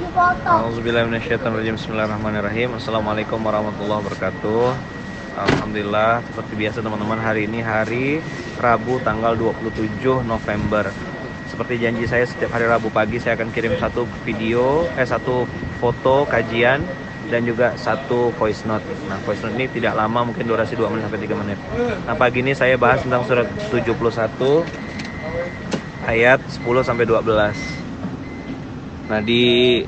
Bismillahirrahmanirrahim. Assalamualaikum warahmatullahi wabarakatuh. Alhamdulillah Seperti biasa teman-teman hari ini hari Rabu tanggal 27 November. Seperti janji saya setiap hari Rabu pagi Saya akan kirim satu video Eh satu foto kajian Dan juga satu voice note. Nah voice note ini tidak lama mungkin durasi 2 menit sampai 3 menit. Nah pagi ini saya bahas tentang surat 71 Ayat 10 sampai 12 Nah di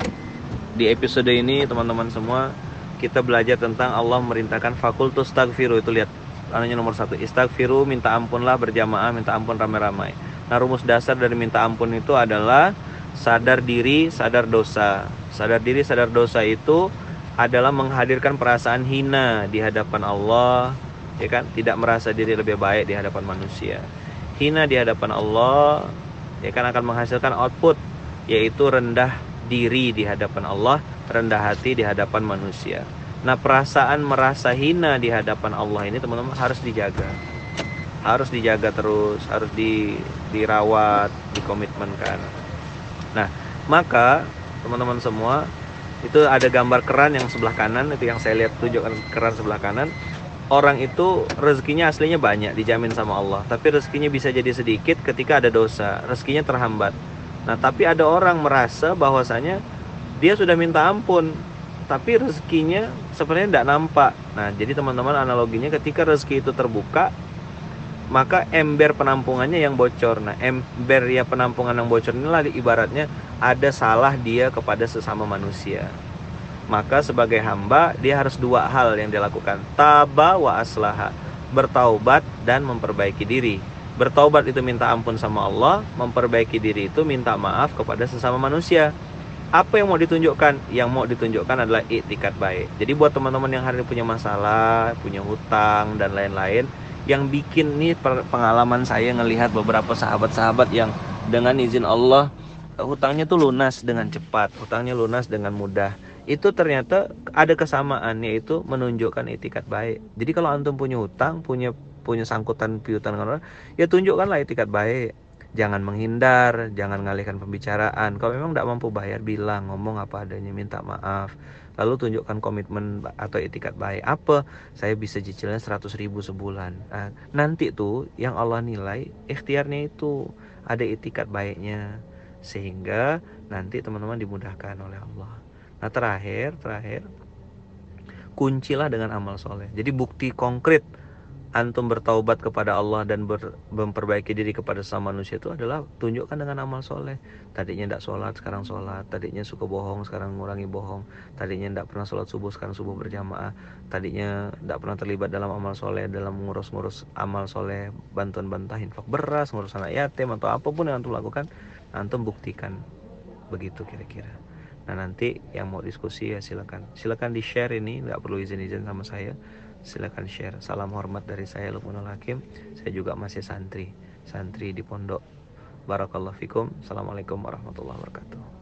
di episode ini teman-teman semua kita belajar tentang Allah merintahkan fakultus tagfiru itu lihat ananya nomor satu istagfiru minta ampunlah berjamaah minta ampun ramai-ramai. Nah rumus dasar dari minta ampun itu adalah sadar diri sadar dosa. Sadar diri sadar dosa itu adalah menghadirkan perasaan hina di hadapan Allah ya kan tidak merasa diri lebih baik di hadapan manusia. Hina di hadapan Allah ya kan akan menghasilkan output yaitu rendah diri di hadapan Allah, rendah hati di hadapan manusia. Nah, perasaan merasa hina di hadapan Allah ini teman-teman harus dijaga. Harus dijaga terus, harus di, dirawat, dikomitmenkan. Nah, maka teman-teman semua itu ada gambar keran yang sebelah kanan itu yang saya lihat tunjukkan keran sebelah kanan orang itu rezekinya aslinya banyak dijamin sama Allah tapi rezekinya bisa jadi sedikit ketika ada dosa rezekinya terhambat Nah, tapi ada orang merasa bahwasanya dia sudah minta ampun, tapi rezekinya sebenarnya tidak nampak. Nah, jadi teman-teman analoginya ketika rezeki itu terbuka, maka ember penampungannya yang bocor. Nah, ember ya penampungan yang bocor ini lagi ibaratnya ada salah dia kepada sesama manusia. Maka sebagai hamba dia harus dua hal yang dilakukan. Taba wa aslaha, bertaubat dan memperbaiki diri. Bertobat itu minta ampun sama Allah, memperbaiki diri itu minta maaf kepada sesama manusia. Apa yang mau ditunjukkan? Yang mau ditunjukkan adalah iktikat baik. Jadi buat teman-teman yang hari ini punya masalah, punya hutang dan lain-lain, yang bikin nih pengalaman saya ngelihat beberapa sahabat-sahabat yang dengan izin Allah hutangnya tuh lunas dengan cepat, hutangnya lunas dengan mudah. Itu ternyata ada kesamaan yaitu menunjukkan etikat baik. Jadi kalau antum punya hutang, punya punya sangkutan piutang dengan orang ya tunjukkanlah etikat baik. Jangan menghindar jangan ngalihkan pembicaraan. Kalau memang tidak mampu bayar bilang ngomong apa adanya minta maaf. Lalu tunjukkan komitmen atau etikat baik. Apa? Saya bisa cicilnya 100 ribu sebulan. Nah, nanti tuh yang Allah nilai ikhtiarnya itu ada etikat baiknya. Sehingga nanti teman-teman dimudahkan oleh Allah. Nah terakhir terakhir kuncilah dengan amal soleh. Jadi bukti konkret antum bertaubat kepada Allah dan ber, memperbaiki diri kepada sama manusia itu adalah tunjukkan dengan amal soleh. Tadinya tidak sholat sekarang sholat. Tadinya suka bohong sekarang ngurangi bohong. Tadinya tidak pernah sholat subuh sekarang subuh berjamaah. Tadinya tidak pernah terlibat dalam amal soleh dalam ngurus-ngurus amal soleh bantuan bantuan infak beras ngurus anak yatim atau apa pun yang antum lakukan antum buktikan. Begitu kira-kira. Nah nanti yang mau diskusi ya silakan. Silakan di share ini nggak perlu izin-izin sama saya silahkan share. Salam hormat dari saya Lukmanul Hakim. Saya juga masih santri. Santri di pondok. Barakallahu fikum. Assalamualaikum warahmatullahi wabarakatuh